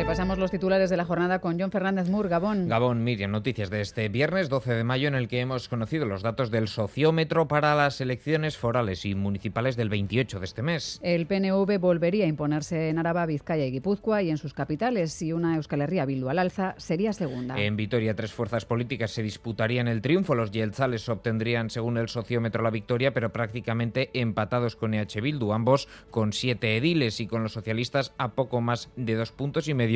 Repasamos los titulares de la jornada con John Fernández Mur, Gabón. Gabón, Miriam, noticias de este viernes 12 de mayo en el que hemos conocido los datos del sociómetro para las elecciones forales y municipales del 28 de este mes. El PNV volvería a imponerse en Araba, Vizcaya y Guipúzcoa y en sus capitales y una Euskal Herria Bildu al alza sería segunda. En Vitoria, tres fuerzas políticas se disputarían el triunfo. Los yelzales obtendrían, según el sociómetro, la victoria, pero prácticamente empatados con EH Bildu, ambos con siete ediles y con los socialistas a poco más de dos puntos y medio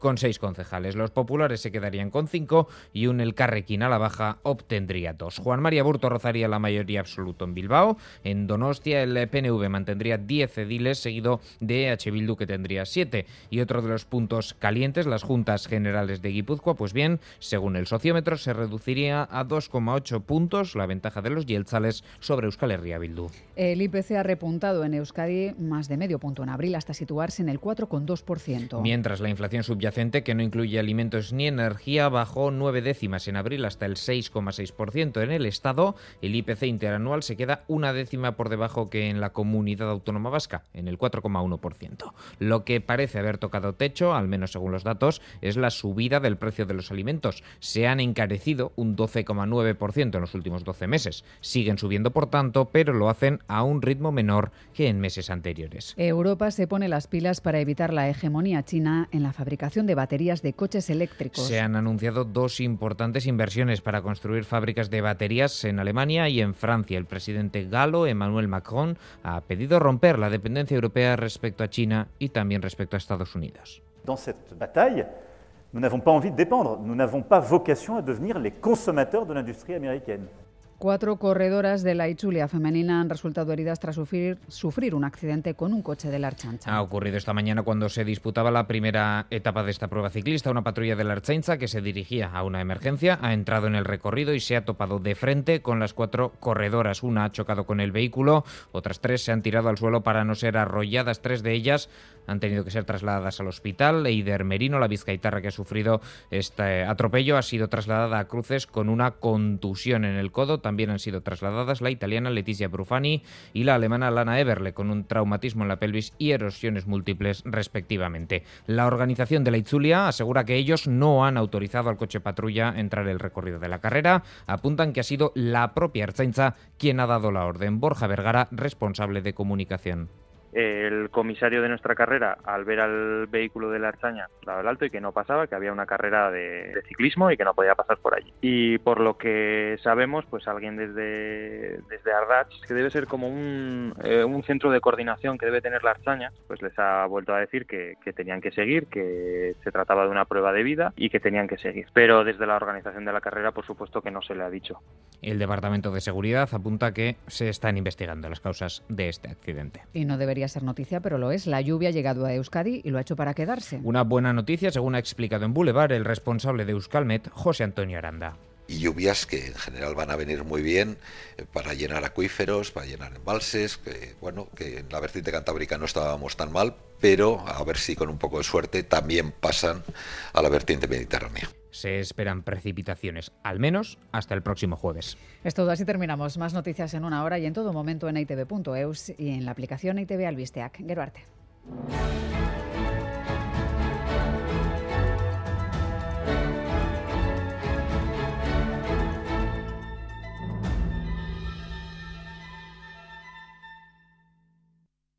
con seis concejales. Los populares se quedarían con cinco y un El Carrequín a la baja obtendría dos. Juan María Burto rozaría la mayoría absoluta en Bilbao. En Donostia el PNV mantendría diez ediles, seguido de H. Bildu que tendría siete. Y otro de los puntos calientes, las juntas generales de Guipúzcoa, pues bien, según el sociómetro, se reduciría a 2,8 puntos la ventaja de los Yelzales sobre Euskal Herria Bildu. El IPC ha repuntado en Euskadi más de medio punto en abril hasta situarse en el 4,2%. Mientras la inflación subyacente, que no incluye alimentos ni energía, bajó nueve décimas en abril hasta el 6,6%. En el Estado, el IPC interanual se queda una décima por debajo que en la comunidad autónoma vasca, en el 4,1%. Lo que parece haber tocado techo, al menos según los datos, es la subida del precio de los alimentos. Se han encarecido un 12,9% en los últimos 12 meses. Siguen subiendo, por tanto, pero lo hacen a un ritmo menor que en meses anteriores. Europa se pone las pilas para evitar la hegemonía china en la fabricación de baterías de coches eléctricos. Se han anunciado dos importantes inversiones para construir fábricas de baterías en Alemania y en Francia. El presidente galo, Emmanuel Macron, ha pedido romper la dependencia europea respecto a China y también respecto a Estados Unidos. Dans cette bataille, nous n'avons pas envie de dépendre, nous n'avons pas vocation à devenir les consommateurs de l'industrie américaine. Cuatro corredoras de la Itzulia femenina han resultado heridas tras sufrir, sufrir un accidente con un coche de la Archancha. Ha ocurrido esta mañana cuando se disputaba la primera etapa de esta prueba ciclista. Una patrulla de la Archancha que se dirigía a una emergencia ha entrado en el recorrido y se ha topado de frente con las cuatro corredoras. Una ha chocado con el vehículo, otras tres se han tirado al suelo para no ser arrolladas. Tres de ellas han tenido que ser trasladadas al hospital. Eider Merino, la vizcaitarra que ha sufrido este atropello, ha sido trasladada a Cruces con una contusión en el codo. También han sido trasladadas la italiana Letizia Brufani y la alemana Lana Eberle con un traumatismo en la pelvis y erosiones múltiples respectivamente. La organización de la Itzulia asegura que ellos no han autorizado al coche patrulla entrar el recorrido de la carrera. Apuntan que ha sido la propia Ertzaintza quien ha dado la orden. Borja Vergara, responsable de comunicación el comisario de nuestra carrera, al ver al vehículo de la Archaña, daba el alto y que no pasaba, que había una carrera de, de, ciclismo y que no podía pasar por allí. Y por lo que sabemos, pues alguien desde, desde Ardach, que debe ser como un, eh, un, centro de coordinación que debe tener la Archaña, pues les ha vuelto a decir que, que, tenían que seguir, que se trataba de una prueba de vida y que tenían que seguir. Pero desde la organización de la carrera, por supuesto que no se le ha dicho. El Departamento de Seguridad apunta que se están investigando las causas de este accidente. Y no debería ser noticia, pero lo es. La lluvia ha llegado a Euskadi y lo ha hecho para quedarse. Una buena noticia, según ha explicado en Boulevard el responsable de Euskalmet, José Antonio Aranda y lluvias que en general van a venir muy bien eh, para llenar acuíferos, para llenar embalses, que bueno, que en la vertiente cantábrica no estábamos tan mal, pero a ver si con un poco de suerte también pasan a la vertiente mediterránea. Se esperan precipitaciones, al menos hasta el próximo jueves. Es todo, así terminamos. Más noticias en una hora y en todo momento en itv.eus y en la aplicación ITV Albisteac. Geruarte.